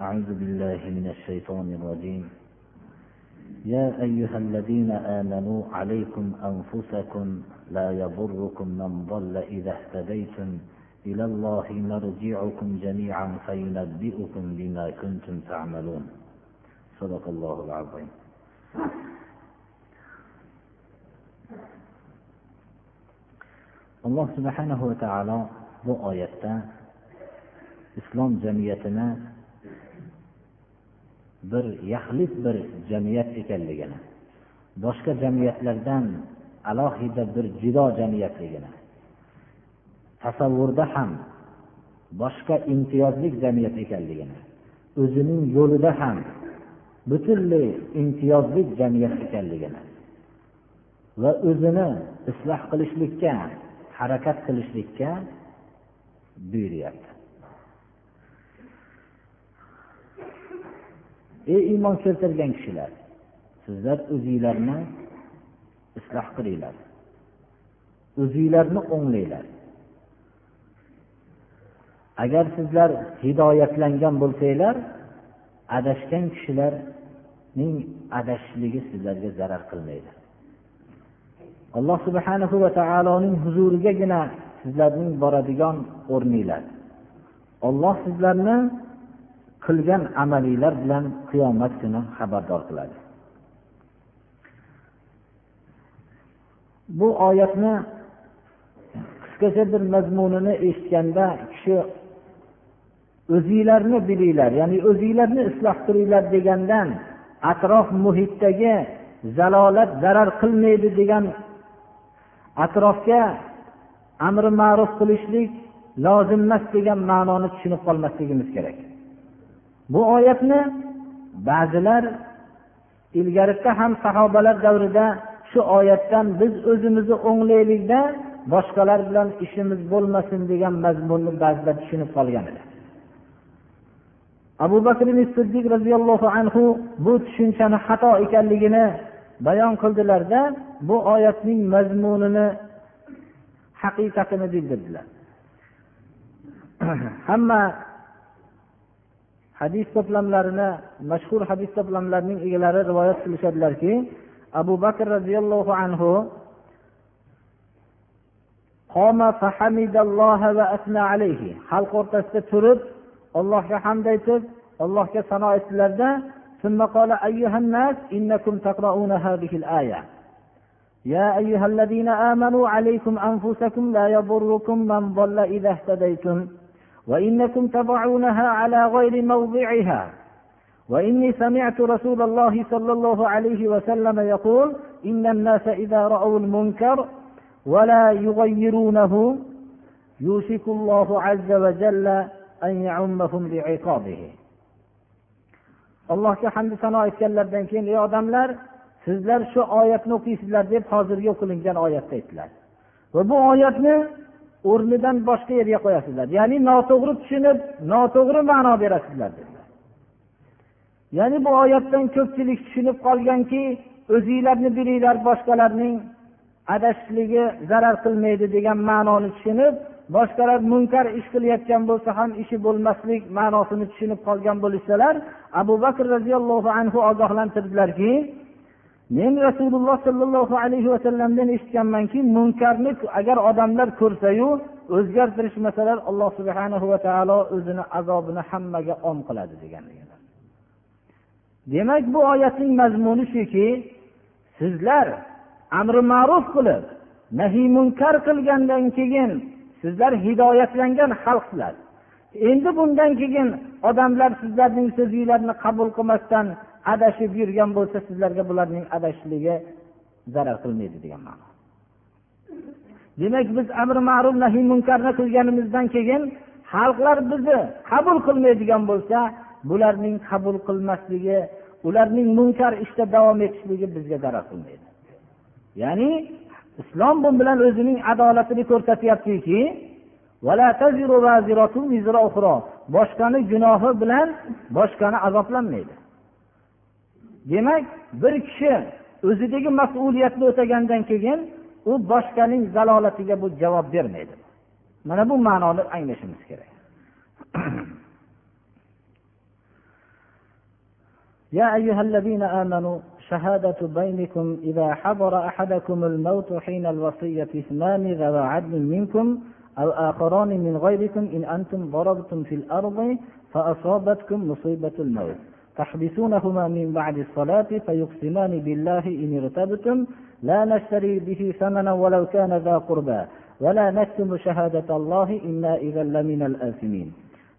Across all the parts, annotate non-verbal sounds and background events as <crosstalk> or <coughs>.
أعوذ بالله من الشيطان الرجيم. يا أيها الذين آمنوا عليكم أنفسكم لا يضركم من ضل إذا اهتديتم إلى الله مرجعكم جميعا فينبئكم بما كنتم تعملون. صدق الله العظيم. alloh subhanahu va taolo islom jamiyatini bir yaxlit bir jamiyat ekanligini boshqa jamiyatlardan alohida bir judo jamiyatligini tasavvurda ham boshqa imtiyozli jamiyat ekanligini o'zining yo'lida ham butunlay imtiyozli jamiyat ekanligini va o'zini isloh qilishlikka harakat qilishlikka buyuryapti. Ey iymon keltirgan kishilar sizlar o'zinglarni isloh qilinglar. O'zinglarni o'nglanglar. Agar sizlar hidoyatlangan bo'lsanglar adashgan kishilarning adashishligi sizlarga zarar qilmaydi. Alloh subhanahu va taoloning huzurigagina sizlarning boradigan o'rninglar. Olloh sizlarni qilgan amalinglar bilan qiyomat kuni xabardor qiladi. Bu oyatni qisqacha bir mazmunini eshitganda kishi o'zinglarni bilinglar ya'ni o'zinglarni isloh qilinglar degandan atrof muhitdagi zalolat zarar qilmaydi degan atrofga amri ma'ruf qilishlik lozim emas degan ma'noni tushunib qolmasligimiz kerak. Bu oyatni ba'zilar ilgarida ham sahobalar davrida shu oyatdan biz o'zimizni o'nglaylikda boshqalar bilan ishimiz bo'lmasin degan mazmunni ba'zilar tushunib qolgan edi. Abu bakr siddiq roziyallohu anhu bu tushunchani xato ekanligini bayon qildilarda bu oyatning mazmunini haqiqatini bildirdilar. <clears throat> Hamma hadis to'plamlarini mashhur hadis to'plamlarining egalari rivoyat qilishadilarki abu bakr roziyallohu anhu xalq o'rtasida turib allohga hamd aytib allohga sano aytdilarda ثم قال أيها الناس إنكم تقرؤون هذه الآية يا أيها الذين آمنوا عليكم أنفسكم لا يضركم من ضل إذا اهتديتم وإنكم تضعونها على غير موضعها وإني سمعت رسول الله صلى الله عليه وسلم يقول إن الناس إذا رأوا المنكر ولا يغيرونه يوشك الله عز وجل أن يعمهم بعقابه allohga hamdu sano aytganlaridan keyin ey odamlar sizlar shu oyatni o'qiysizlar deb hozirgi o'qilingan oyatda aytdilar va bu oyatni o'rnidan boshqa yerga qo'yasizlar. Ya'ni noto'g'ri tushunib noto'g'ri ma'no berasizlar dedilar. Ya'ni bu oyatdan ko'pchilik tushunib qolganki o'zinglarni bilinglar boshqalarning adashishligi zarar qilmaydi degan ma'noni tushunib boshqalar munkar ish qilayotgan bo'lsa ham ishi bo'lmaslik ma'nosini tushunib qolgan bo'lishsalar abu bakr roziyallohu anhu ogohlantirdilarki men rasululloh sollallohu alayhi vasallamdan eshitganmanki munkarni agar odamlar ko'rsayu o'zgartirishmasalar alloh subhanahu va taolo o'zini azobini hammaga om qiladi degan demak bu oyatning mazmuni shuki sizlar amri ma'ruf qilib nahiy munkar qilgandan keyin sizlar hidoyatlangan xalqsizlar. Endi bundan keyin odamlar sizlarning so'zinglarni qabul qilmasdan adashib yurgan bo'lsa sizlarga bularning adashishligi zarar qilmaydi degan ma'no. Demak biz amri ma'ruf nahiy munkarni qilganimizdan keyin xalqlar bizni qabul qilmaydigan bo'lsa bularning qabul qilmasligi ularning munkar ishda davom etishligi bizga zarar qilmaydi. Ya'ni islom bu bilan o'zining adolatini ko'rsatyaptiki boshqani gunohi bilan boshqani azoblanmaydi. Demak bir kishi o'zidagi mas'uliyatni o'tagandan keyin u boshqaning zalolatiga bu javob bermaydi. Mana bu ma'noni anglashimiz kerak. يا أيها الذين آمنوا شهادة بينكم إذا حضر أحدكم الموت حين الوصية اثنان ذوى عدل منكم أو آخران من غيركم إن أنتم ضربتم في الأرض فأصابتكم مصيبة الموت تحبسونهما من بعد الصلاة فيقسمان بالله إن ارتبتم. لا نشتري به ثمنا ولو كان ذا قربى. ولا نكتم شهادة الله إنا إذا لمن الآثمين.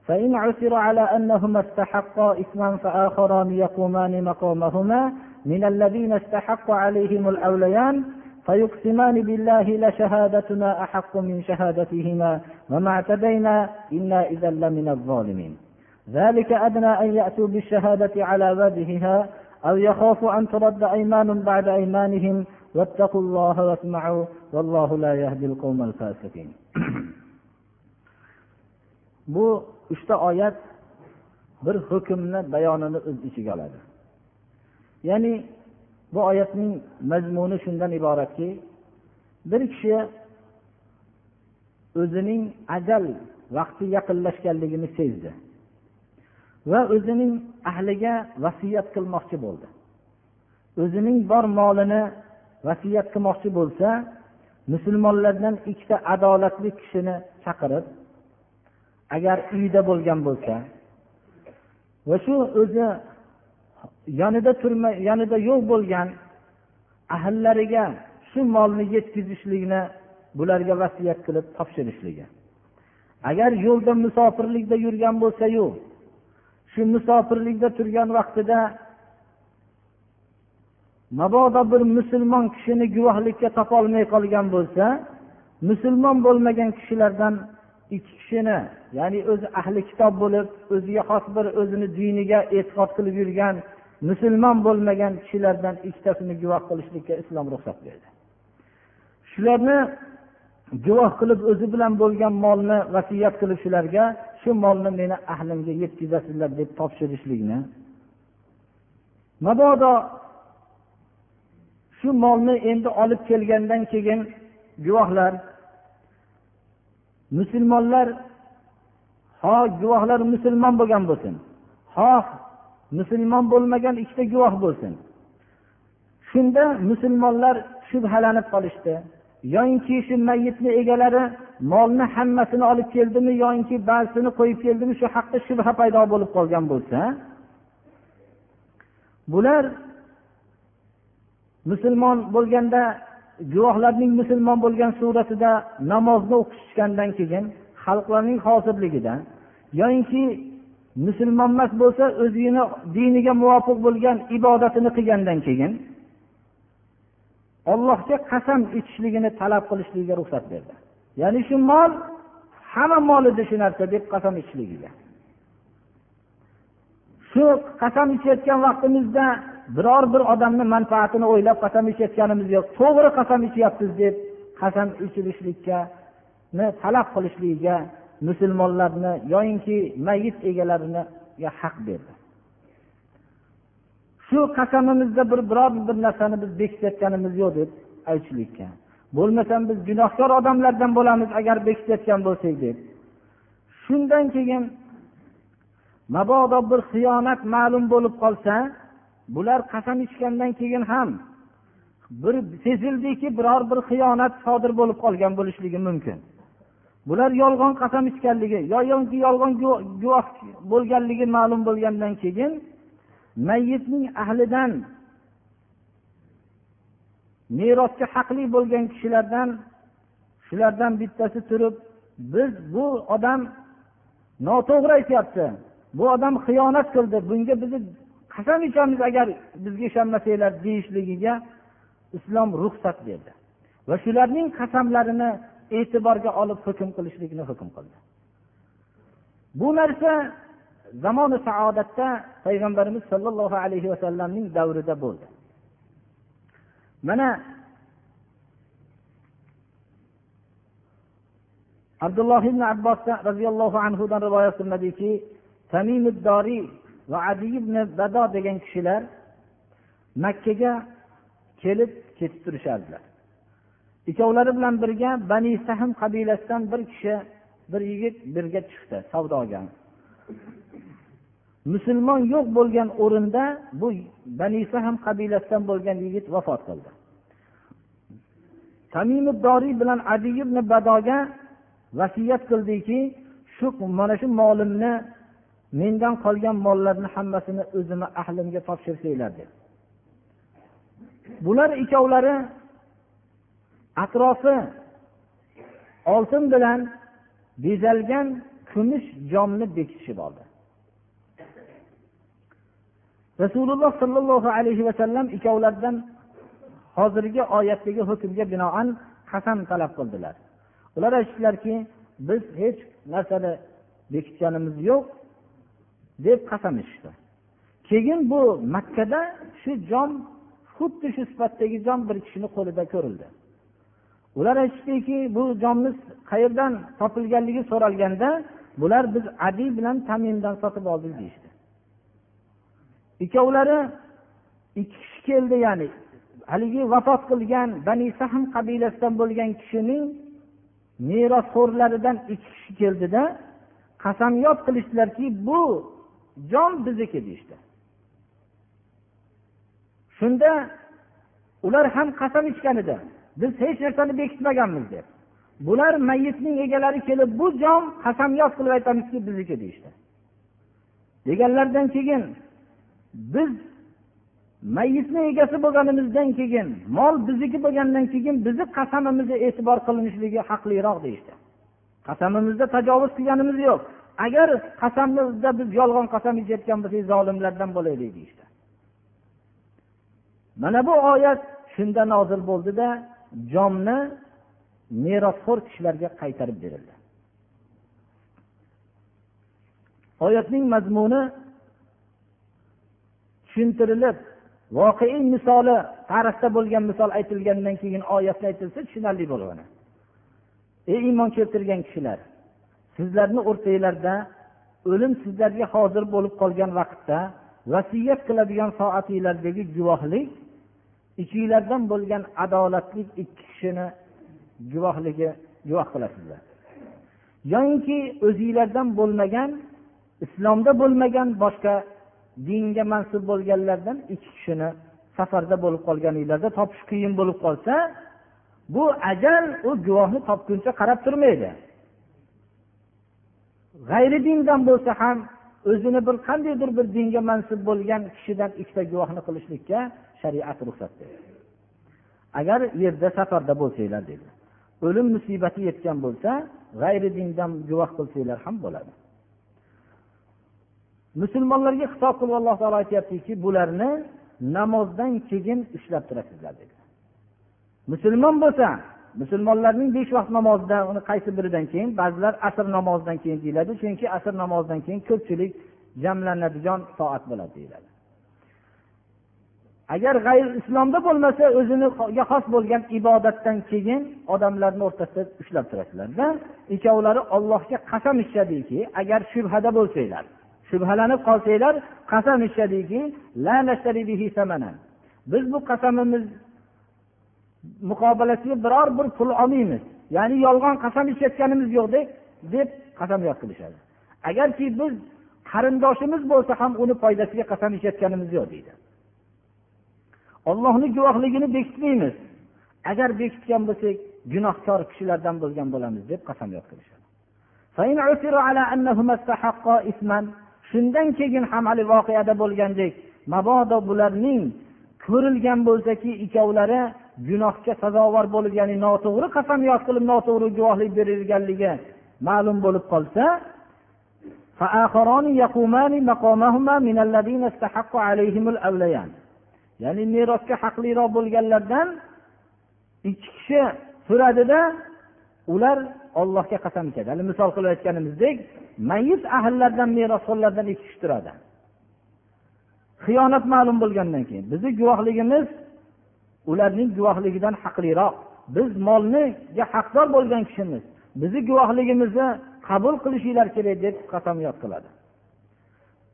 فإن عثر على أنهما استحقا إثما فآخران يقومان مقامهما. من الذين استحق عليهم الأوليان فيقسمان بالله لشهادتنا أحق من شهادتهما. وما اعتدينا إنا إذا لمن الظالمين. ذلك أدنى أن يأتوا بالشهادة على وجهها أو يخافوا أن ترد أيمان بعد أيمانهم واتقوا الله واسمعوا والله لا يهدي القوم الفاسقين <coughs> bu uchta oyat bir hukmni bayonini o'z ichiga oladi ya'ni bu oyatning mazmuni shundan iboratki bir kishi o'zining ajal vaqti yaqinlashganligini sezdi Va o'zining ahliga vasiyat qilmoqchi bo'ldi. O'zining bor molini vasiyat qilmoqchi bo'lsa musulmonlardan ikkita adolatli kishini chaqirib agar uyda bo'lgan bo'lsa va shu o'zi yonida turma yonida yo'q bo'lgan ahllariga shu molni yetkazishlikni bularga vasiyat qilib topshirishligi. Agar yo'lda musofirlikda yurgan bo'lsayu shu musofirlikda turgan vaqtida mabodo bir musulmon kishini guvohlikka topolmay qolgan bo'lsa musulmon bo'lmagan kishilardan ikki kishini ya'ni o'zi ahli kitob bo'lib o'ziga xos bir o'zini diniga e'tiqod qilib yurgan musulmon bo'lmagan kishilardan ikkitasini guvoh qilishlikka islom ruxsat berdi. Shularni guvoh qilib o'zi bilan bo'lgan molni vasiyat qilib shularga shu molni meni ahlimga yetkazasizlar deb topshirishlikni mabodo shu molni endi olib kelgandan keyin guvohlar musulmonlar ho guvohlar musulmon bo'lgan bo'lsin xoh musulmon bo'lmagan ikkita guvoh bo'lsin. Shunda musulmonlar shubhalanib qolishdi. Yoyinki shu mayitni egalari molni hammasini olib keldimi yoyinki ba'zisini qo'yib keldimi shu haqda shubha paydo bo'lib qolgan bo'lsa bular musulmon bo'lganda guvohlarning musulmon bo'lgan suratida namozni o'qishgandan keyin xalqlarning hozirligida yoyinki musulmon emas bo'lsa o'zini diniga muvofiq bo'lgan ibodatini qilgandan keyin ollohga qasam ichishligini talab qilishligiga ruxsat berdi. Ya'ni shu mol hamma mol edi shu narsa deb qasam ichishligiga. Shu qasam ichayotgan vaqtimizda biror bir odamni manfaatini o'ylab qasam ichayotganimiz yo'q. To'g'ri qasam ichyapmiz deb qasam ichilishlikka talab qilishligiga musulmonlarni yoyinki mayit egalariga haq berdi. Shu qasamimizda bir biror bir narsani biz bekitayotganimiz yo'q deb aytishlikka. Bo'lmasam biz gunohkor odamlardan bo'lamiz agar bekitayotgan bo'lsak deb. Shundan keyin mabodo bir xiyonat ma'lum bo'lib qolsa bular qasam ichgandan keyin ham bir sezildiki biror bir xiyonat sodir bo'lib qolgan bo'lishligi mumkin. Bular yolg'on qasam ichganligi yoki yolg'on guvoh bo'lganligi ma'lum bo'lgandan keyin mayyitning ahlidan merosga haqli bo'lgan kishilardan shulardan bittasi turib biz bu odam noto'g'ri aytyapti. Bu odam xiyonat qildi. Bunga bizni qasam ichamiz agar bizga ishonmasanglar deyishligiga islom ruxsat berdi. Va shularning qasamlarini e'tiborga olib hukm qilishlikni hukm qildi. Bu narsa zamoni saodatda payg'ambarimiz sollallohu alayhi vasallamning davrida bo'ldi. Mana abdulloh ibn abbos roziyallohu anhudan rivoyat qilinadiki tamimiddoriy va adi ibn bado degan kishilar makkaga kelib ketib turishardilar. Ikkovlari bilan birga bani sahm qabilasidan bir kishi bir yigit birga chiqdi savdoga musulmon yo'q bo'lgan o'rinda bu bani ham qabilasidan bo'lgan yigit vafot qildi. Tamimiddoriy bilan adi ibn badoga vasiyat qildiki shu mana shu molimni mendan qolgan mollarni hammasini o'zimni ahlimga topshirsanglar deb bular ikkovlari atrofi oltin bilan bezalgan kumush jomni bekitishib oldi. Rasululloh sollallohu alayhi vasallam ikkovlaridan hozirgi oyatdagi hukmga binoan qasam talab qildilar. Ular aytishdilarki biz hech narsani bekitganimiz yo'q deb qasam ichishdi. Keyin bu makkada shu jom xuddi shu sifatdagi jom bir kishini qo'lida ko'rildi. Ular aytishdiki bu jomni qayerdan topilganligi so'ralganda bular biz adi bilan tamimdan sotib oldik deyishdi. Ikkovlari ikki kishi keldi ya'ni haligi vafot qilgan bani sahm qabilasidan bo'lgan kishining merosxo'rlaridan ikki kishi keldida qasamyod qilishdilarki bu jon bizniki deyishdi. Shunda ular ham qasam ichgan edi. Biz hech narsani bekitmaganmiz deb. Bular mayitning egalari kelib bu jon qasamyod qilib aytamizki bizniki deyishdi. Deganlaridan keyin biz mayitni egasi bo'lganimizdan keyin mol bizniki bo'lgandan keyin bizni qasamimizni e'tibor qilinishligi haqliroq deyishdi. Qasamimizda tajovuz qilganimiz yo'q. Agar qasamimizda biz yolg'on qasam ichayotgan bo'lsak zolimlardan bo'laylik deyishdi. Mana bu oyat shunda nozil bo'ldida jonni merosxo'r kishilarga qaytarib berildi. Oyatning mazmuni tushuntirilib voqeiy misoli tarixda bo'lgan misol aytilgandan keyin oyatda aytilsa tushunarli bo'ladi ey iymon keltirgan kishilar sizlarni o'rtanglarda o'lim sizlarga hozir bo'lib qolgan vaqtda vasiyat qiladigan soatinglardagi guvohlik ichinglardan bo'lgan adolatli ikki kishini guvohligi guvoh qilasizlar. Yoyinki o'zinglardan bo'lmagan islomda bo'lmagan boshqa dinga mansub bo'lganlardan ikki kishini safarda bo'lib qolganinglarda topish qiyin bo'lib qolsa bu ajal u guvohni topguncha qarab turmaydi. G'ayri dindan bo'lsa ham o'zini bir qandaydir bir dinga mansub bo'lgan kishidan ikkita guvohni qilishlikka shariat ruxsat berdi agar yerda safarda bo'lsanglar dedi o'lim musibati yetgan bo'lsa g'ayri dindan guvoh qilsanglar ham bo'ladi. Musulmonlarga xitob qilib alloh taolo aytyaptiki bularni namozdan keyin ushlab turasizlar dedi. Musulmon bo'lsa musulmonlarning besh vaqt namozidan uni qaysi biridan keyin ba'zilar asr namozidan keyin deyiladi chunki asr namozidan keyin ko'pchilik jamlanadigan soat bo'ladi deyiladi. Agar g'ayr islomda bo'lmasa o'ziniga xos bo'lgan ibodatdan keyin odamlarni o'rtasida ushlab turasizlarda ikkovlari ollohga qasam ichishadiki agar shubhada bo'lsanglar shubhalanib qolsanglar qasam ichishadiki biz bu qasamimiz muqobalasiga biror bir pul olmaymiz. Ya'ni yolg'on qasam ichayotganimiz yo'q deb qasamyod qilishadi. Agarki biz qarindoshimiz bo'lsa ham uni foydasiga qasam ichayotganimiz yo'q deydi. Ollohni guvohligini bekitmaymiz. Agar bekitgan bo'lsak gunohkor kishilardan bo'lgan bo'lamiz deb qasamyod qilishadi shundan keyin ham hali voqeada bo'lgandek mabodo bularning ko'rilgan bo'lsaki ikkovlari gunohga sazovor bo'lib ya'ni noto'g'ri qasamyod qilib noto'g'ri guvohlik berilganligi ma'lum bo'lib qolsa ya'ni merosga haqliroq bo'lganlardan ikki kishi so'radida ular ollohga qasam ichadi hali misol qilib aytganimizdek mayit ahllardan merosxo'rlardan ikki kishi turadi. Xiyonat ma'lum bo'lgandan keyin bizni guvohligimiz ularning guvohligidan haqliroq. Biz molniga haqdor bo'lgan kishimiz bizni guvohligimizni qabul qilishinglar kerak deb qasamyod qiladi.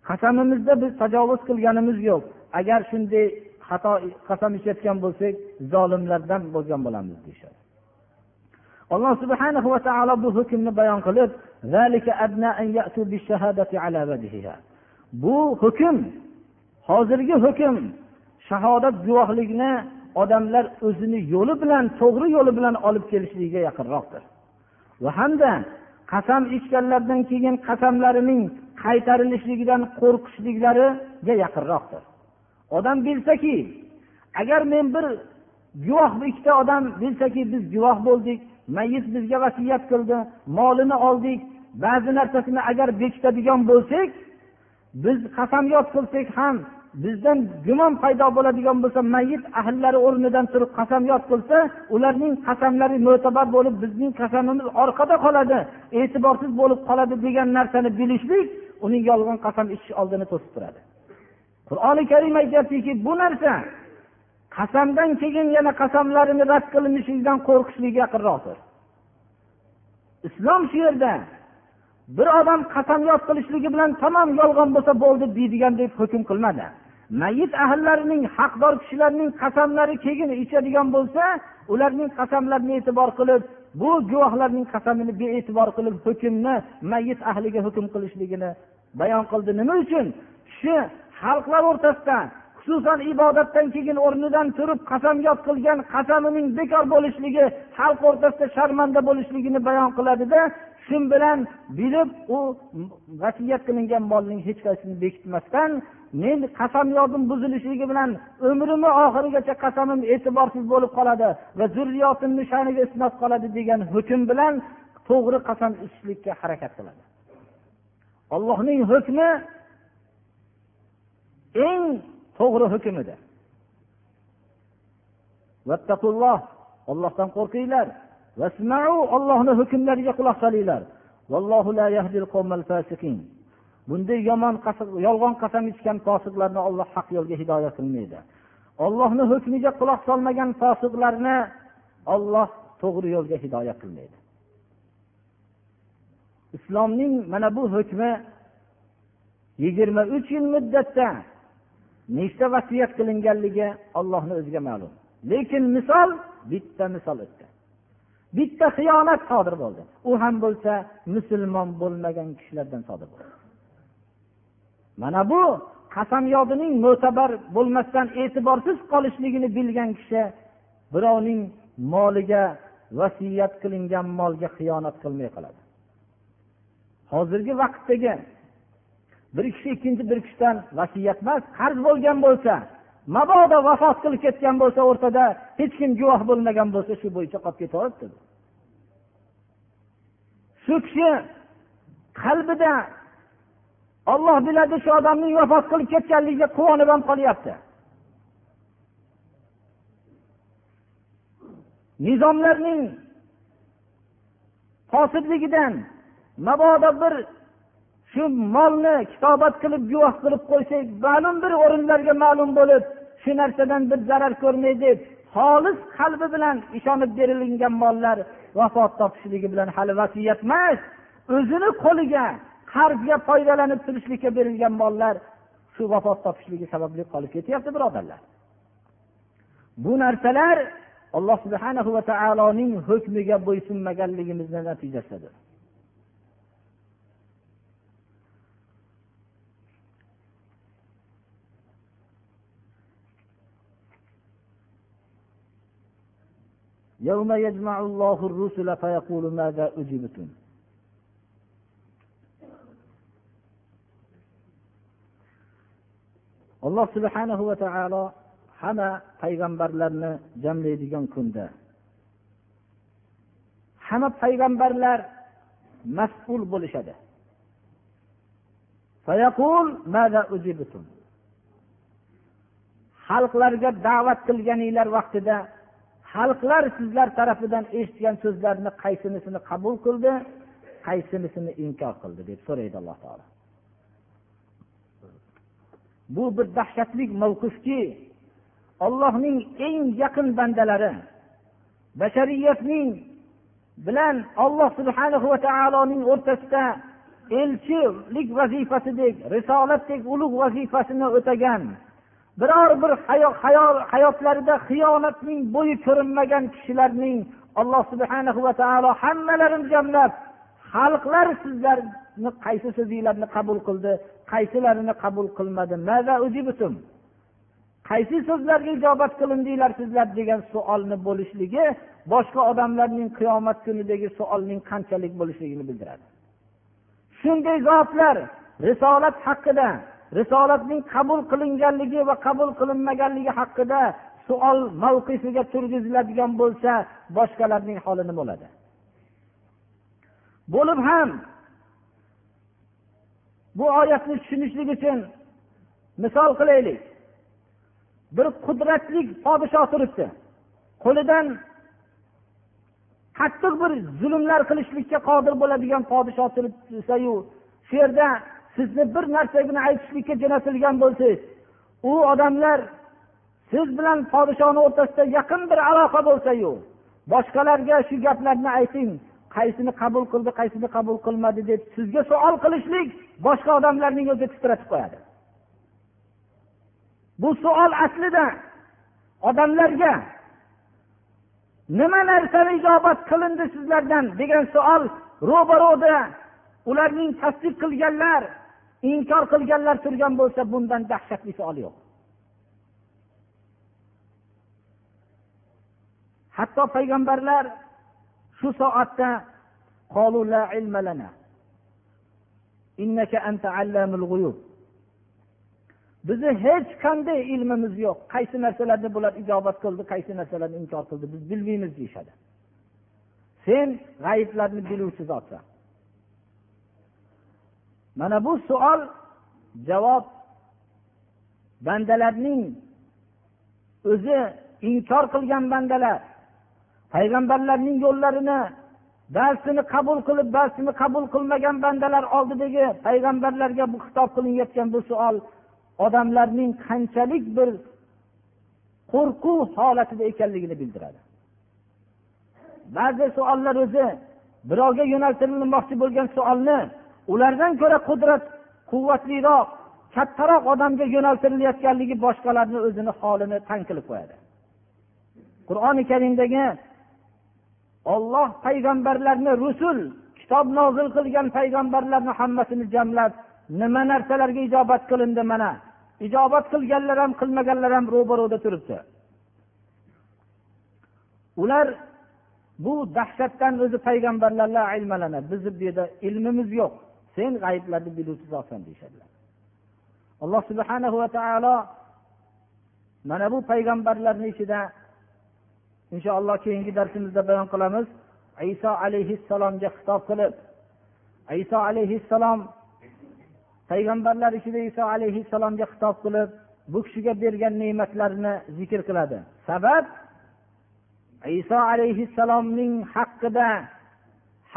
Qasamimizda biz tajovuz qilganimiz yo'q. Agar shunday xato qasam ichayotgan bo'lsak zolimlardan bo'lgan bo'lamiz deyishadi. Alloh subhanahu va taolo bu hukmni bayon qilib bu hukm hozirgi hukm shahodat guvohligini odamlar o'zini yo'li bilan to'g'ri yo'li bilan olib kelishligiga yaqinroqdir. Va hamda qasam ichganlaridan keyin qasamlarining qaytarilishligidan qo'rqishliklariga yaqinroqdir. Odam bilsaki agar men bir guvoh ikkita odam bilsaki biz guvoh bo'ldik mayit bizga vasiyat qildi molini oldik ba'zi narsasini agar bekitadigan bo'lsak biz qasamyod qilsak ham bizdan gumon paydo bo'ladigan bo'lsa mayit ahllari o'rnidan turib qasamyod qilsa ularning qasamlari mo'tabar bo'lib bizning qasamimiz orqada qoladi e'tiborsiz bo'lib qoladi degan narsani bilishlik uning yolg'on qasam ichish oldini to'sib turadi. Qur'oni karim aytyaptiki bu narsa qasamdan keyin yana qasamlarini rad qilinishligidan qo'rqishlikka yaqinroqdir islom shu yerda bir odam qasamyod qilishligi bilan tamom yolg'on bo'lsa bo'ldi deydigan deb hukm qilmadi. Mayit ahllarining haqdor kishilarning qasamlari keyin ichadigan bo'lsa ularning qasamlarini e'tibor qilib bu guvohlarning qasamini bee'tibor qilib hukmni mayit ahliga hukm qilishligini bayon qildi. Nima uchun? Shu xalqlar o'rtasida xususan ibodatdan keyin o'rnidan turib qasamyod qilgan qasamining bekor bo'lishligi xalq o'rtasida sharmanda bo'lishligini bayon qiladida shu bilan bilib u vasiyat qilingan molning hech qaysini bekitmasdan men qasamyodim buzilishligi bilan umrimni oxirigacha qasamim e'tiborsiz bo'lib qoladi va zurriyotimni sha'niga isnod qoladi degan hukm bilan to'g'ri qasam ichishlikka harakat qiladi. Allohning hukmi eng to'g'ri hukm edi. Ollohdan qo'rqinglar. Ollohni hukmlariga quloq solinglar. Bunday yomon yolg'on qasam ichgan fosiqlarni olloh haq yo'lga hidoyat qilmaydi. Ollohni hukmiga quloq solmagan fosiqlarni olloh to'g'ri yo'lga hidoyat qilmaydi. Islomning mana bu hukmi yigirma uch yil muddatda nechta vasiyat qilinganligi ollohni o'ziga ma'lum. Lekin misol bitta misol o'tdi bitta xiyonat sodir bo'ldi. U ham bo'lsa musulmon bo'lmagan kishilardan sodir bo'ldi. Mana bu qasamyodining mo'tabar bo'lmasdan e'tiborsiz qolishligini bilgan kishi birovning moliga vasiyat qilingan molga xiyonat qilmay qoladi. Hozirgi vaqtdagi bir kishi ikkinchi bir kishidan vasiyat emas qarz bo'lgan bo'lsa mabodo vafot qilib ketgan bo'lsa o'rtada hech kim guvoh bo'lmagan bo'lsa shu bo'yicha qolib ketaveribdi. Shu kishi qalbida olloh biladi shu odamning vafot qilib ketganligiga quvonib ham qolyapti. Nizomlarning fosidligidan mabodo bir shu molni kitobat qilib guvoh qilib qo'ysak ma'lum bir o'rinlarga ma'lum bo'lib shu narsadan bir zarar ko'rmay deb xolis qalbi bilan ishonib berilingan mollar vafot topishligi bilan hali vasiyat emas. O'zini qo'liga qarzga foydalanib turishlikka berilgan mollar shu vafot topishligi sababli qolib ketyapti birodarlar. Bu narsalar alloh subhanahu va taoloning hukmiga bo'ysunmaganligimizni natijasidir. يوم يجمع الله الرسل فيقول ماذا أجبتم alloh subhanahu va taolo hamma payg'ambarlarni jamlaydigan kunda hamma payg'ambarlar mas'ul bo'lishadi xalqlarga da'vat qilganinglar vaqtida xalqlar sizlar tarafidan eshitgan so'zlarni qaysinisini qabul qildi qaysinisini inkor qildi deb so'raydi alloh taolo. Bu bir dahshatli mavqifki ollohning eng yaqin bandalari bashariyatning bilan olloh subhanahu va taoloning o'rtasida elchilik vazifasidek risolatdek ulug' vazifasini o'tagan biror bir hayotlarida xiyonatning bo'yi ko'rinmagan kishilarning alloh subhanahu va taolo hammalarini jamlab xalqlar sizlarni qaysi so'zinglarni qabul qildi qaysilarini qabul qilmadi qaysi so'zlarga ijobat qilindinglar sizlar degan savolni bo'lishligi boshqa odamlarning qiyomat kunidagi savolning qanchalik bo'lishligini bildiradi. Shunday zotlar risolat haqida risolatning qabul qilinganligi va qabul qilinmaganligi haqida savol mavqifiga turg'iziladigan bo'lsa boshqalarning holi nima bo'ladi? Bo'lib ham bu oyatni tushunishlik uchun misol qilaylik. Bir qudratli podshoh turibdi. Qo'lidan qattiq bir zulmlar qilishlikka qodir bo'ladigan podshoh turibsayu shu yerda sizni bir narsagini aytishlikka jo'natilgan bo'lsangiz u odamlar siz bilan podshoni o'rtasida yaqin bir aloqa bo'lsayu boshqalarga shu gaplarni ayting qaysini qabul qildi qaysini qabul qilmadi deb sizga savol qilishlik boshqa odamlarning o'zi titratib qo'yadi. Bu savol aslida odamlarga nima narsani ijobat qilindi sizlardan degan savol ro'baro'da ularning tasdiq qilganlar inkor qilganlar turgan bo'lsa bundan dahshatli savol yo'q. Hatto payg'ambarlar shu soatda bizni hech qanday ilmimiz yo'q. Qaysi narsalarni bular ijobat qildi qaysi narsalarni inkor qildi biz bilmaymiz deyishadi. Sen g'ayiblarni biluvchi zotsan. Mana bu savol javob bandalarning o'zi inkor qilgan bandalar payg'ambarlarning yo'llarini ba'zisini qabul qilib ba'zisini qabul qilmagan bandalar oldidagi payg'ambarlarga bu xitob qilinayotgan bu savol odamlarning qanchalik bir qo'rquv holatida ekanligini bildiradi. Ba'zi savollar o'zi birovga yo'naltirilmoqchi bo'lgan savolni ulardan ko'ra qudrat quvvatliroq kattaroq odamga yo'naltirilayotganligi boshqalarni o'zini holini tang qilib qo'yadi. Qur'oni karimdagi olloh payg'ambarlarni rusul kitob nozil qilgan payg'ambarlarni hammasini jamlab nima narsalarga ijobat qilindi mana? Ijobat qilganlar ham qilmaganlar ham ro'baro'da turibdi. Ular bu dahshatdan o'zi payg'ambarlar bizni bu yerda ilmimiz yo'q. Sen g'ayblarni biluvchi zotsan deyishadilar. Alloh subhana va taolo mana bu payg'ambarlarni ichida inshaalloh keyingi darsimizda bayon qilamiz. Iso alayhissalomga xitob qilib iso alayhissalom payg'ambarlar ichida iso alayhissalomga xitob qilib bu kishiga bergan ne'matlarini zikr qiladi. Sabab iso alayhissalomning haqqida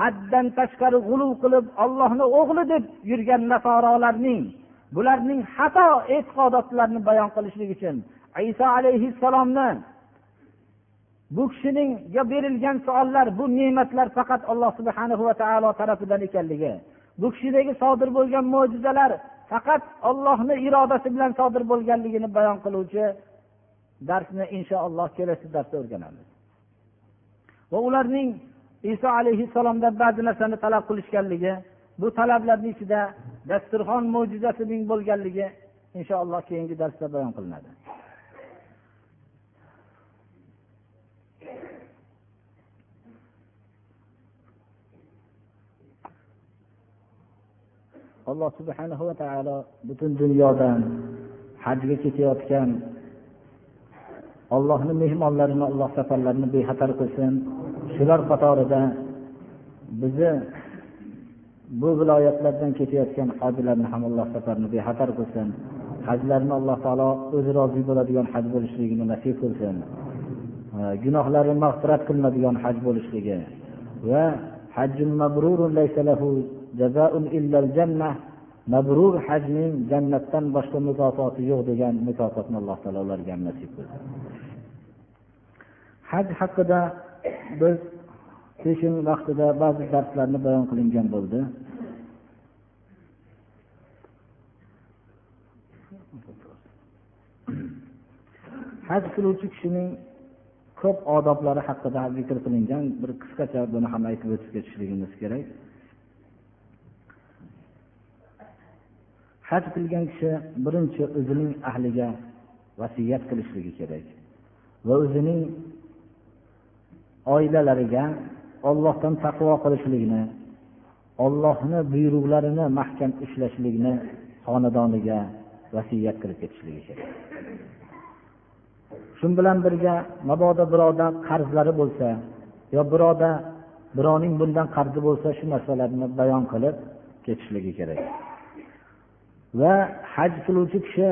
haddan tashqari g'uluv qilib ollohni o'g'li deb yurgan nasorolarning bularning xato e'tiqodotlarini bayon qilishlik uchun iso alayhissalomni bu kishiningga berilgan savollar bu ne'matlar faqat alloh subhana va taolo tarafidan ekanligi bu kishidagi sodir bo'lgan mo'jizalar faqat ollohni irodasi bilan sodir bo'lganligini bayon qiluvchi darsni inshaalloh kelasi darsda o'rganamiz. Va ularning iso alayhissalomdan ba'zi narsani talab qilishganligi bu talablarni ichida dasturxon mo'jizasining bo'lganligi inshaalloh keyingi darsda bayon qilinadi. Alloh subhanahu va taolo butun dunyodan hajga ketayotgan ollohni mehmonlarini alloh safarlarini bexatar qilsin. Shular qatorida bizni bu viloyatlardan ketayotgan hojilarni ham alloh safarini bexatar qilsin. Hajlarni alloh taolo o'zi rozi bo'ladigan haj bo'lishligini nasib qilsin. Gunohlari mag'firat qilinadigan haj bo'lishligi va hajjun mabrurun laysa lahu jazaun illal jannah mabrur hajning jannatdan boshqa mukofoti yo'q degan mukofotni alloh taolo ularga ham nasib qilsin. Haj haqida biz peshin vaqtida ba'zi darslarni bayon qilingan bo'ldi. Haj qiluvchi kishining ko'p odoblari haqida zikr qilingan bir qisqacha buni ham aytib o'tib ketishligimiz kerak. Haj qilgan kishi birinchi o'zining ahliga vasiyat qilishligi kerak va o'zining oilalariga ollohdan taqvo qilishlikni ollohni buyruqlarini mahkam ushlashlikni xonadoniga vasiyat qilib ketishligi kerak. Shu bilan birga mabodo birovda qarzlari bo'lsa yo birovda birovning bundan qarzi bo'lsa shu narsalarni bayon qilib ketishligi kerak. Va haj qiluvchi kishi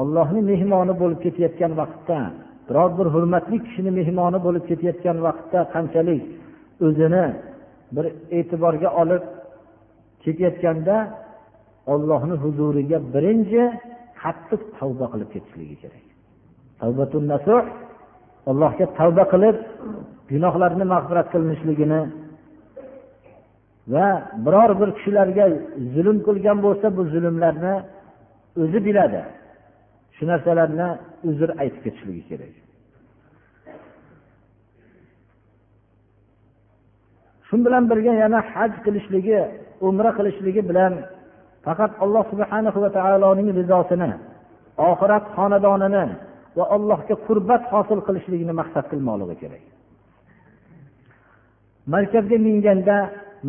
ollohni mehmoni bo'lib ketayotgan vaqtda biror bir hurmatli kishini mehmoni bo'lib ketayotgan vaqtda qanchalik o'zini bir e'tiborga olib ketayotganda ollohni huzuriga birinchi qattiq tavba qilib ketishligi kerak. Allohga tavba qilib gunohlarni mag'firat qilinishligini va biror bir kishilarga zulm qilgan bo'lsa bu zulmlarni o'zi biladi. Shu narsalarni uzr aytib ketishligi kerak. Shu bilan birga yana haj qilishligi umra qilishligi bilan faqat alloh subhana va taoloning rizosini oxirat xonadonini va allohga qurbat hosil qilishligini maqsad qilmoqligi kerak. Markazga minganda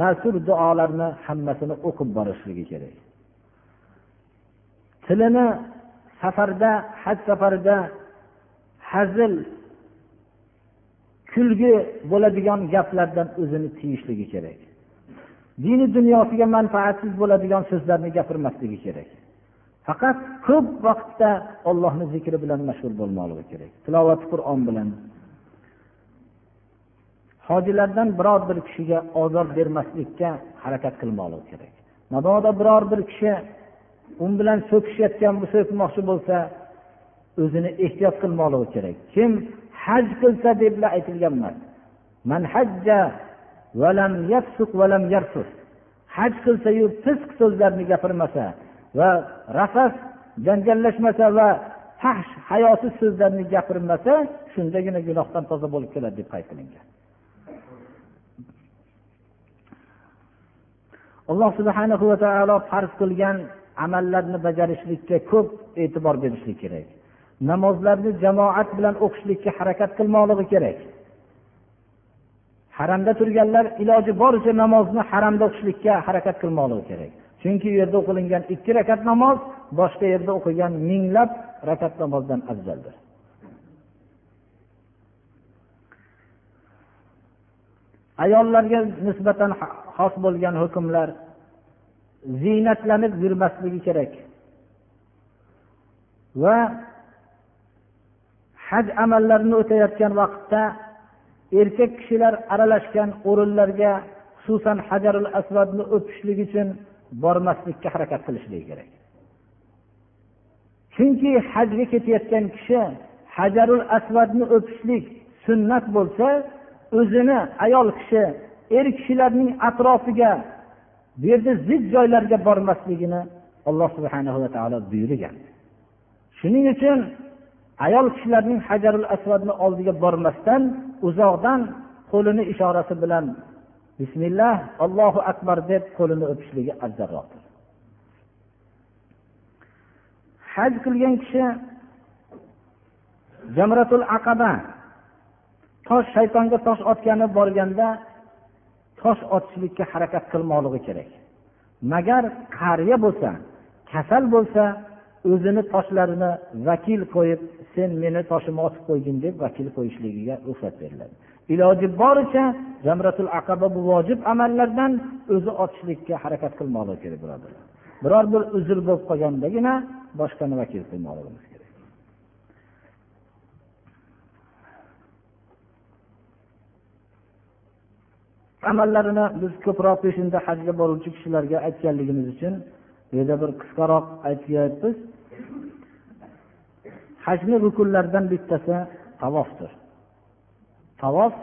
mas'ul duolarni hammasini o'qib borishligi kerak. Tilini safarda haj safarida hazil kulgi bo'ladigan gaplardan o'zini tiyishligi kerak. Dini dunyosiga manfaatsiz bo'ladigan so'zlarni gapirmasligi kerak. Faqat ko'p vaqtda ollohni zikri bilan mashg'ul bo'lmoqligi kerak. Tilovati qur'on bilan. Hojilardan biror bir kishiga ozor bermaslikka harakat qilmoqligi kerak. Mabodo biror bir kishi u bilan so'kishayotgan so'kmoqchi bo'lsa o'zini ehtiyot qilmoqligi kerak. Kim haj qilsa deb aytilgan emas. Man hajja valam valam haj qilsayu fisq so'zlarni gapirmasa va rafas janjallashmasa va fahsh hayosiz so'zlarni gapirmasa shundagina gunohdan toza bo'lib keladi deb qayd qilingan. Alloh subhanahu va taolo farz qilgan amallarni bajarishlikka ko'p e'tibor berishlik kerak. Namozlarni jamoat bilan o'qishlikka harakat qilmoqligi kerak. Haramda turganlar iloji boricha namozni haramda o'qishlikka harakat qilmoqligi kerak. Chunki u yerda o'qilingan ikki rakat namoz boshqa yerda o'qilgan minglab rakat namozdan afzaldir. Ayollarga nisbatan xos bo'lgan hukmlar ziynatlanib yurmasligi kerak. Va haj amallarini o'tayotgan vaqtda erkak kishilar aralashgan o'rinlarga xususan hajarul asvadni o'pishlik uchun bormaslikka harakat qilishligi kerak. Chunki hajga ketayotgan kishi hajarul asvadni o'pishlik sunnat bo'lsa o'zini ayol kishi er kishilarning atrofiga bu yerda zid joylarga bormasligini alloh subhana va taolo buyurgan. Shuning uchun ayol kishilarning hajarul asvadni oldiga bormasdan uzoqdan qo'lini ishorasi bilan bismillah allohu akbar deb qo'lini o'pishligi afzalroqdir haj qilgan kishi jamratul aqaba tosh shaytonga tosh otgani borganda tosh otishlikka harakat qilmoqligi kerak. Magar qariya bo'lsa kasal bo'lsa o'zini toshlarini vakil qo'yib sen meni toshimni otib qo'ygin deb vakil qo'yishligiga ruxsat beriladi. Iloji boricha jamratul aqaba bu vojib amallardan o'zi otishlikka harakat qilmoqligi kerak birodarlar. Biror bir uzr bo'lib qolgandagina boshqani vakil qilmoqligimiz kerak amallarini biz ko'proq peshinda hajga boruvchi kishilarga aytganligimiz uchun bu yerda bir qisqaroq aytyapmiz. Hajni rukunlaridan bittasi tavofdir. Tavof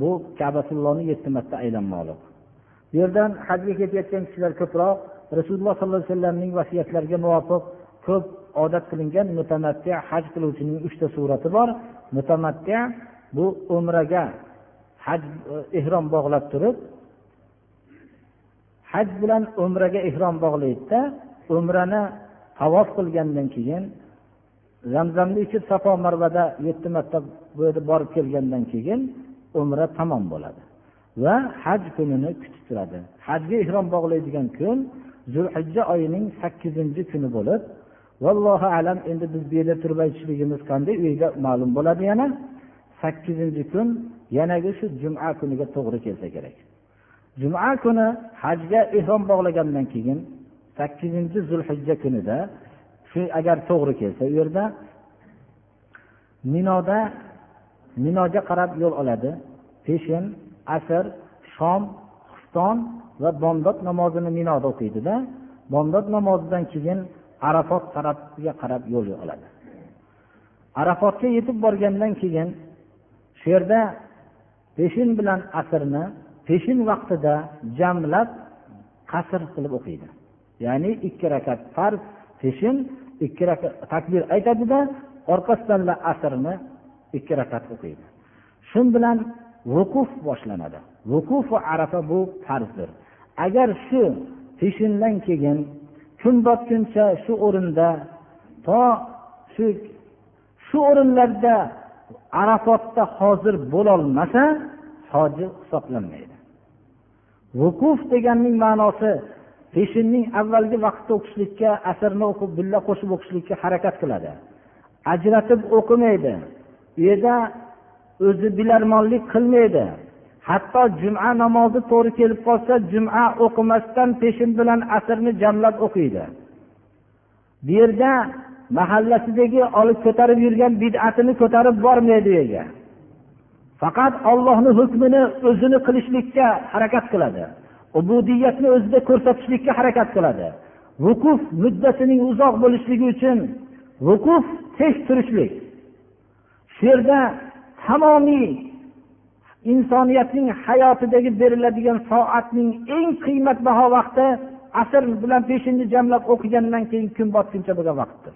bu kabatullohni yetti marta aylanmoqlik bu yerdan hajga ketayotgan kishilar ko'proq rasululloh sollallohu alayhi vasallamning vasiyatlariga muvofiq ko'p odat qilingan mutamatti haj qiluvchining uchta surati bor. Mutamatti bu umraga haj ehrom bog'lab turib haj bilan umraga ehrom bog'laydida umrani tavof qilgandan keyin zamzamni ichib safo marvada yetti marta bu yerda borib kelgandan keyin umra tamom bo'ladi. Va haj kunini kutib turadi. Hajga ehrom bog'laydigan kun zulhijja oyining sakkizinchi kuni bo'lib vallohu alam endi biz bu yerda turib aytishligimiz qanday? Uyda ma'lum bo'ladi yana. Sakkizinchi kun yanagi shu juma kuniga to'g'ri kelsa kerak. Juma kuni hajga ehrom bog'lagandan keyin sakkizinchi zulhijja kunida shu agar to'g'ri kelsa u yerda minoda minoga qarab yo'l oladi. Peshin asr shom xufton va bomdod namozini minoda o'qiydida bomdod namozidan keyin arafot tarafga qarab yo'l oladi. Arafotga yetib borgandan keyin shu yerda peshin bilan asrni peshin vaqtida jamlab qasr qilib o'qiydi. Ya'ni ikki rakat farz peshin ikki rakat takbir aytadida orqasidan asrni ikki rakat o'qiydi. Shu bilan vuquf boshlanadi. Vukuf va arafa bu farzdir. Agar shu peshindan keyin kun botguncha shu o'rinda to shu shu o'rinlarda arafotda hozir bo'lolmasa hoji hisoblanmaydi. Vukuf deganning ma'nosi peshinning avvalgi vaqtda o'qishlikka asrni o'qib billa qo'shib o'qishlikka harakat qiladi. Ajratib o'qimaydi. U yerda o'zi bilarmonlik qilmaydi. Hatto juma namozi to'g'ri kelib qolsa juma o'qimasdan peshin bilan asrni jamlab o'qiydi. Bu yerda mahallasidagi olib ko'tarib yurgan bid'atini ko'tarib bormaydi u yerga. Faqat ollohni hukmini o'zini qilishlikka harakat qiladi. Ubudiyatni o'zida ko'rsatishlikka harakat qiladi. Vukuf muddatining uzoq bo'lishligi uchun vukuf tek turishlik. Shu yerda tamomiy insoniyatning hayotidagi beriladigan soatning eng qiymatbaho vaqti asr bilan peshinni jamlab o'qigandan keyin kun botguncha bo'lgan vaqtdir.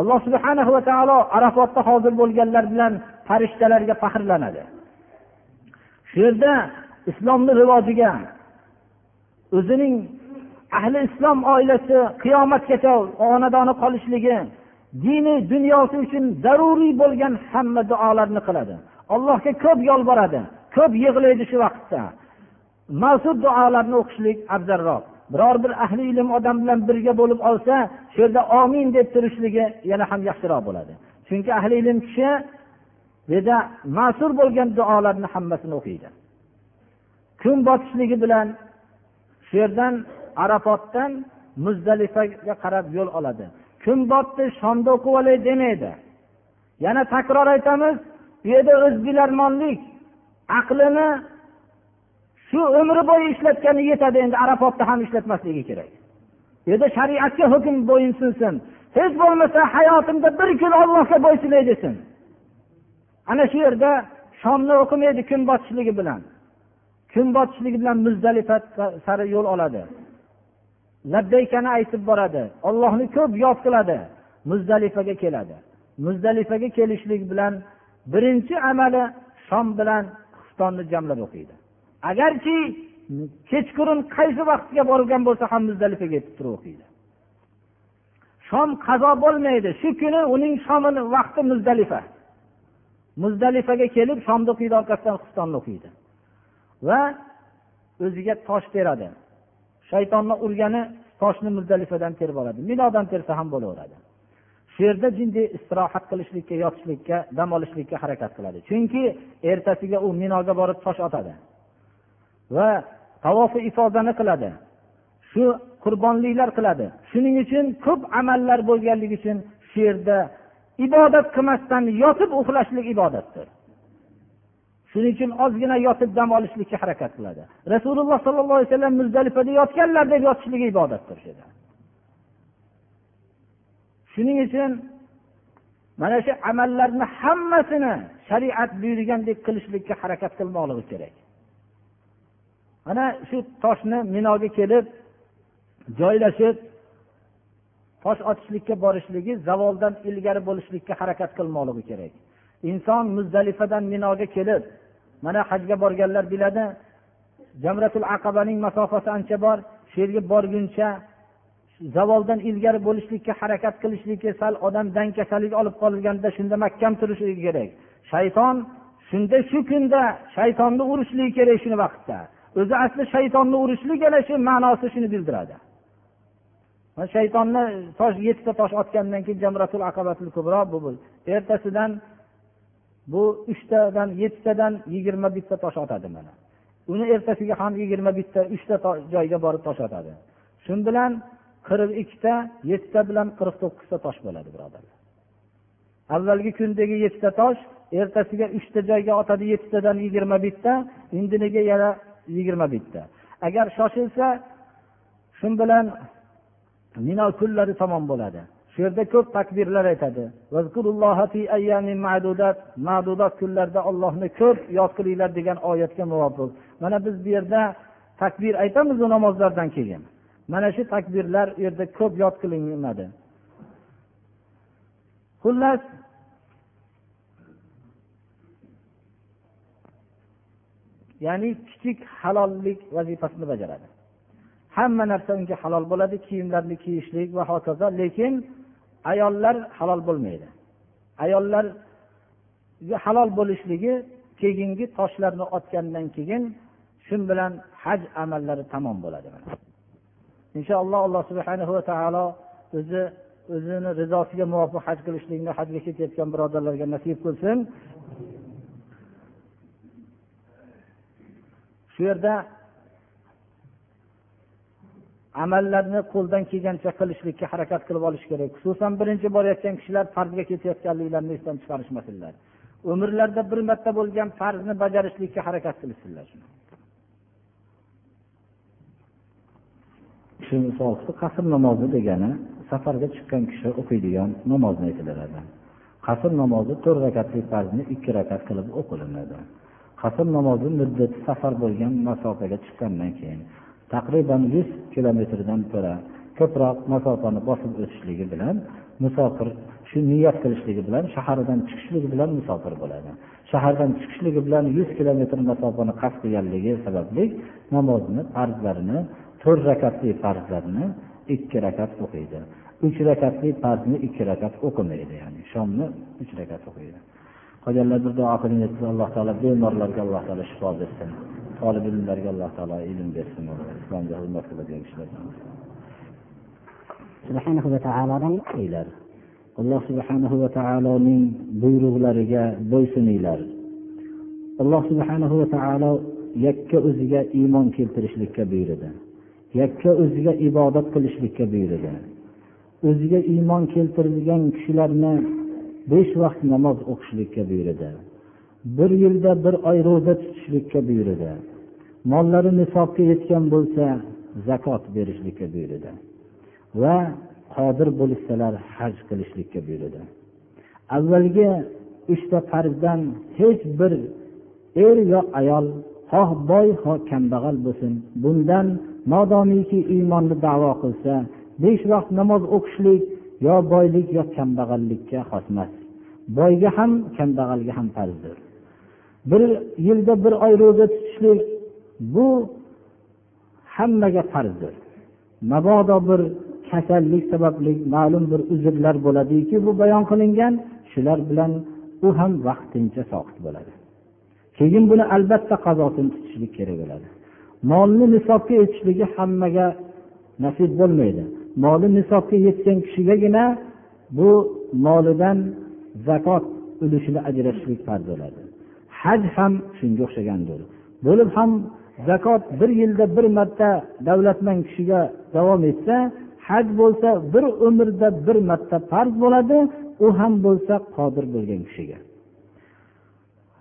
Alloh subhana va taolo arafotda hozir bo'lganlar bilan farishtalarga faxrlanadi. Shu yerda islomni rivojiga o'zining ahli islom oilasi qiyomatgacha xonadoni qolishligi dini dunyosi uchun zaruriy bo'lgan hamma duolarni qiladi. Allohga ko'p yolboradi ko'p yig'laydi shu vaqtda. Mas'ud duolarni o'qishlik afzalroq. Biror bir ahli ilm odam bilan birga bo'lib olsa shu yerda omin deb turishligi yana ham yaxshiroq bo'ladi. Chunki ahli ilm kishi bu ma'sur bo'lgan duolarni hammasini o'qiydi. Kun botishligi bilan shu yerdan arafotdan muzdalifaga qarab yo'l oladi. Kun botdi shomda o'qib olay demaydi. Yana takror aytamiz bu yerda o'z bilarmonlik aqlini shu umri bo'yi ishlatgani yetadi endi arafotda ham ishlatmasligi kerak. Bu yerda shariatga hukm bo'yinsunsin hech bo'lmasa hayotimda bir kun ollohga bo'ysunay desin. Ana shu yerda shomni o'qimaydi kun botishligi bilan. Kun botishligi bilan muzdalifa sari yo'l oladi. Labbaykani aytib boradi. Ollohni ko'p yod qiladi. Muzdalifaga keladi. Muzdalifaga kelishlik bilan birinchi amali shom bilan xuftonni jamlab o'qiydi. Agarki kechqurun qaysi vaqtga borgan bo'lsa ham muzdalifaga yetib turib o'qiydi. Shom qazo bo'lmaydi. Shu kuni uning shomini vaqti muzdalifa. Muzdalifaga kelib shomni o'qiydi orqasidan xustonni o'qiydi. Va o'ziga tosh teradi shaytonni urgani toshni muzdalifadan terib oladi. Minodan tersa ham bo'laveradi. Shu yerda jinday istirohat qilishlikka yotishlikka dam olishlikka harakat qiladi. Chunki ertasiga u minoga borib tosh otadi. Va tavofi ifodani qiladi. Shu qurbonliklar qiladi. Shuning uchun ko'p amallar bo'lganligi uchun shu yerda ibodat qilmasdan yotib uxlashlik ibodatdir. Shuning uchun ozgina yotib dam olishlikka harakat qiladi. Rasululloh sollallohu alayhi vasallam muzdalifada yotganlar deb yotishligi ibodatdir shuning uchun mana shu amallarni hammasini shariat buyurgandek qilishlikka harakat qilmoqligi kerak. Mana shu toshni minoga kelib joylashib tosh otishlikka borishligi zavoldan ilgari bo'lishlikka harakat qilmoqligi kerak. Inson muzdalifadan minoga kelib mana hajga borganlar biladi jamratul aqabaning masofasi ancha bor shu yerga borguncha zavoldan ilgari bo'lishlikka harakat qilishligi sal odam dangasalik olib qolganda shunda mahkam turishligi kerak. Shayton shunda shu kunda shaytonni urishligi kerak shuni vaqtda. O'zi asli shaytonni urishlik ana shu ma'nosi shuni bildiradi. Shaytonni tosh yettita tosh otgandan keyin jamratul aqabatul kubro bu ertasidan bu uchtadan yettitadan yigirma bitta tosh otadi mana. Uni ertasiga ham yigirma bitta uchta joyga borib tosh otadi. Shu bilan qirq ikkita yettita bilan qirq to'qqizta tosh bo'ladi birodarlar avvalgi kundagi yettita tosh ertasiga uchta joyga otadi yettitadan yigirma bitta indiniga yana yigirma bitta. Agar shoshilsa shu bilan mino kunlari tamom bo'ladi. Shu yerda ko'p takbirlar aytadi. Ma'dudat kunlarda ollohni ko'p yod qilinglar degan oyatga muvofiq. Mana biz bu yerda takbir aytamiz namozlardan keyin. Mana shu takbirlar u yerda ko'p yod qilinadi xullas ya'ni kichik halollik vazifasini bajaradi. Hamma narsa unga halol bo'ladi kiyimlarni kiyishlik va hokazo lekin ayollar halol bo'lmaydi. Ayollar halol bo'lishligi keyingi toshlarni otgandan keyin shu bilan haj amallari tamom bo'ladi inshaalloh alloh subhana va taolo o'zi o'zini rizosiga muvofiq haj qilishlikni hajga ketayotgan birodarlarga nasib qilsin. Shu yerda amallarni qo'ldan kelgancha qilishlikka harakat qilib olish kerak. Xususan birinchi borayotgan kishilar farzga ketayotganliklarini esdan chiqarishmasinlar. Umrlarida bir marta bo'lgan farzni bajarishlikka harakat qilishsinlar shu misol qasr namozi degani safarga chiqqan kishi o'qiydigan namozni aytiladi qasr namozi to'rt rakatli farzni ikki rakat qilib o'qilinadi. Qasr namozi muddati safar bo'lgan masofaga chiqqandan keyin taqriban yuz kilometrdan ko'ra ko'proq masofani bosib o'tishligi bilan musofir shu niyat qilishligi bilan shahardan chiqishligi bilan musofir bo'ladi. Shahardan chiqishligi bilan yuz kilometr masofani qasd qilganligi sababli namozni farzlarini to'rt rakatli farzlarni ikki rakat o'qiydi. Uch rakatli farzni ikki rakat o'qimaydi ya'ni shomni uch rakat o'qiydi. Qolganlar bir duo qiling alloh taolo bemorlarga alloh taolo shifo bersin. Tolib ilmlarga alloh taolo ilm bersin. Islomga xizmat qiladigan kishilar. Subhanahu va taolodan alloh subhanahu va taoloning buyruqlariga bo'ysuninglar alloh subhanahu va taolo yakka o'ziga iymon keltirishlikka buyurdi yakka o'ziga ibodat qilishlikka buyurdi o'ziga iymon keltirilgan kishilarni besh vaqt namoz o'qishlikka buyurdi. Bir yilda bir oy ro'za tutishlikka buyurdi. Mollari nisobga yetgan bo'lsa zakot berishlikka buyurdi. Va qodir bo'lishsalar haj qilishlikka buyurdi. Avvalgi uchta farzdan hech bir er yo ayol xoh boy xoh kambag'al bo'lsin bundan modomiki iymonni davo qilsa besh vaqt namoz o'qishlik yo boylik yo kambag'allikka xos emas boyga ham kambag'alga ham farzdir. Bir yilda bir oy ro'za tutishlik bu hammaga farzdir. Mabodo bir kasallik sababli ma'lum bir uzrlar bo'ladiki bu bayon qilingan shular bilan u ham vaqtincha soqit bo'ladi. Keyin buni albatta qazosini tutishlik kerak bo'ladi. Molni nisobga yetishligi hammaga nasib bo'lmaydi. Moli nisobga yetgan kishigagina bu molidan zakot ulushini ajratishlik farz bo'ladi. Haj ham shunga o'xshagandir. Bo'lib ham zakot bir yilda bir marta davlatman kishiga davom etsa haj bo'lsa bir umrda bir marta farz bo'ladi u ham bo'lsa qodir bo'lgan kishiga.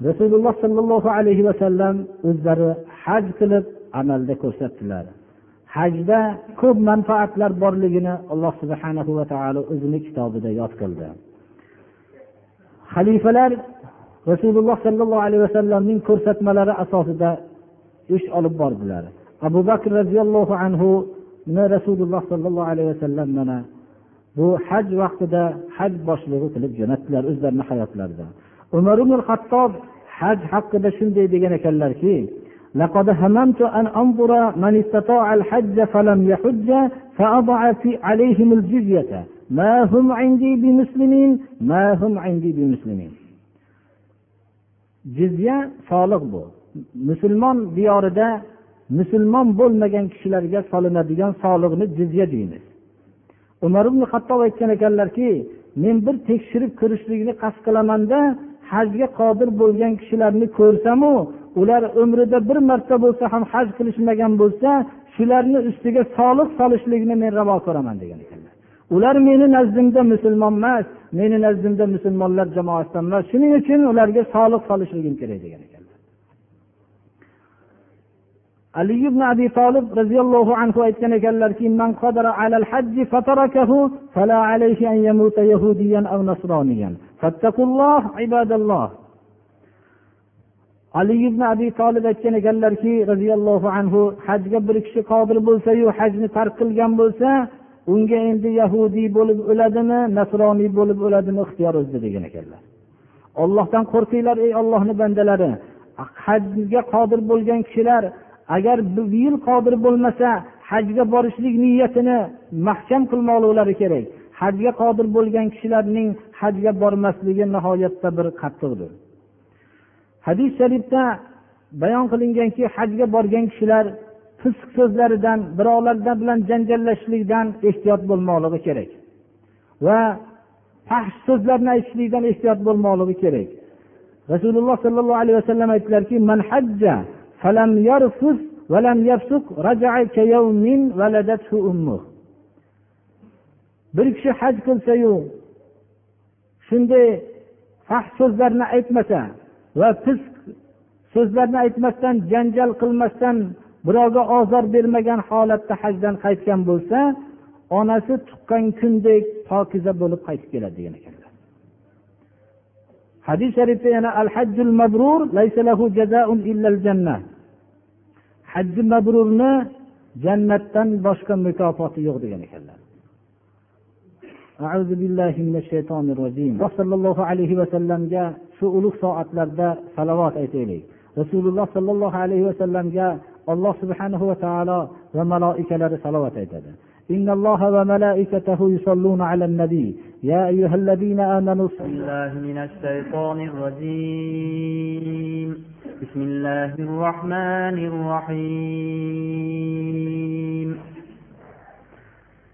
Rasululloh sollallohu alayhi vasallam o'zlari haj qilib amalda ko'rsatdilar. Hajda ko'p manfaatlar borligini alloh subhana va taolo o'zini kitobida yod qildi. Xalifalar rasululloh sollallohu alayhi vasallamning ko'rsatmalari asosida ish olib bordilar. Abu bakr roziyallohu anhuni rasululloh sollallohu alayhi vasallam mana bu haj vaqtida haj boshlig'i qilib jo'natdilar o'zlarini hayotlarida. Umar ibn hattob haj haqida shunday degan ekanlarki لقد هممت أن أنظر من استطاع الحج فلم يحج فأضع في عليهم الجزية ما هم عندي بمسلمين ما هم عندي بمسلمين jizya soliq bu musulmon diyorida musulmon bo'lmagan kishilarga solinadigan soliqni jizya deymiz umar ibn hattob aytgan ekanlarki men bir tekshirib ko'rishlikni qasd qilamanda hajga qodir bo'lgan kishilarni ko'rsamu ular umrida bir marta bo'lsa ham haj qilishmagan bo'lsa shularni ustiga soliq solishlikni men ravo ko'raman degan ekanlar. Ular meni nazdimda musulmon emas meni nazdimda musulmonlar jamoasidan emas shuning uchun ularga soliq solishligim kerak degan ekanlar. Ali ibn abi tolib roziyallohu anhu aytgan ekanlarki ali ibn abi tolib aytgan ekanlarki roziyallohu anhu hajga bir kishi qodir bo'lsayu hajni tark qilgan bo'lsa unga endi yahudiy bo'lib o'ladimi nasroniy bo'lib o'ladimi ixtiyor o'zida degan ekanlar. Ollohdan qo'rqinglar ey ollohni bandalari. Hajga qodir bo'lgan kishilar agar bu yil qodir bo'lmasa hajga borishlik niyatini mahkam qilmoqliklari kerak. Hajga qodir bo'lgan kishilarning hajga bormasligi nihoyatda bir qattiqdir. Hadis sharifda bayon qilinganki hajga borgan kishilar fisq so'zlaridan birovlar bilan janjallashishlikdan ehtiyot bo'lmoqligi kerak va fahsh so'zlarni aytishlikdan ehtiyot bo'lmoqligi kerak. Rasululloh sollallohu alayhi vasallam aytdilarki man hajja falam yarfus valam yafsuq kayawmin waladathu ummuh. Bir kishi haj qilsayu shunday fahsh so'zlarni aytmasa va fisq so'zlarni aytmasdan janjal qilmasdan birovga ozor bermagan holatda hajdan qaytgan bo'lsa onasi tuqqan kundek pokiza bo'lib qaytib keladi degan ekanlar hadis sharifda yana al hajjul mabrur laysa lahu jazaun illal jannah hajji mabrurni jannatdan boshqa mukofoti yo'q degan ekanlar أعوذ بالله من الشيطان الرجيم صلى الله عليه وسلم جاء shu ulug' soatlarda salovat aytaylik rasululloh sollallohu alayhi vasallamga alloh subhanahu va taolo va maloikalari salovat aytadi إن الله وملائكته يصلون على النبي يا أيها الذين آمنوا بسم الله من الشيطان الرجيم بسم الله الرحمن الرحيم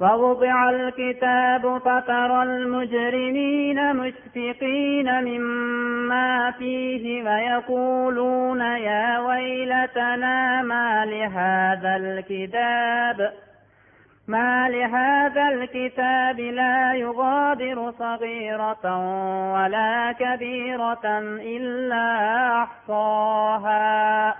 فوضع الكتاب فترى المجرمين مشفقين مما فيه ويقولون يا ويلتنا ما لهذا الكتاب ما لهذا الكتاب لا يغادر صغيرة ولا كبيرة إلا أحصاها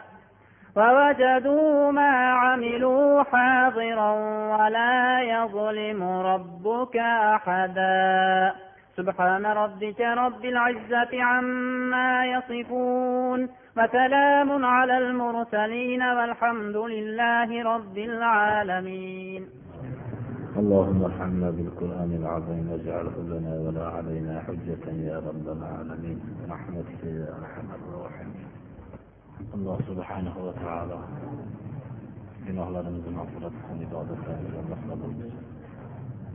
ووجدوا ما عملوا حاضرا ولا يظلم ربك أحدا. سبحان ربك رب العزة عما يصفون. وسلام على المرسلين والحمد لله رب العالمين. اللهم ارحمنا بالقرآن العظيم واجعله لنا ولا علينا حجة يا رب العالمين. برحمتك يا أرحم الراحمين. alloh subhanahu va taolo gunohlarimizni mag'firat qilsin ibodatlarimiz allohga bo'lsin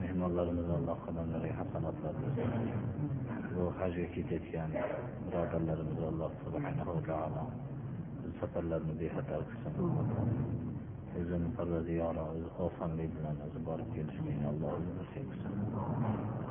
mehmonlarimizni alloh qadamlariga hasanatlar bersin. Bu hajga ketayotgan birodarlarimizni alloh subhanahu va taolo safarlarni bexatar qilsin. O'zini parvardigoro o'zi osonlik bilan o'zi borib kelishligini alloh o'zi nasib qilsin.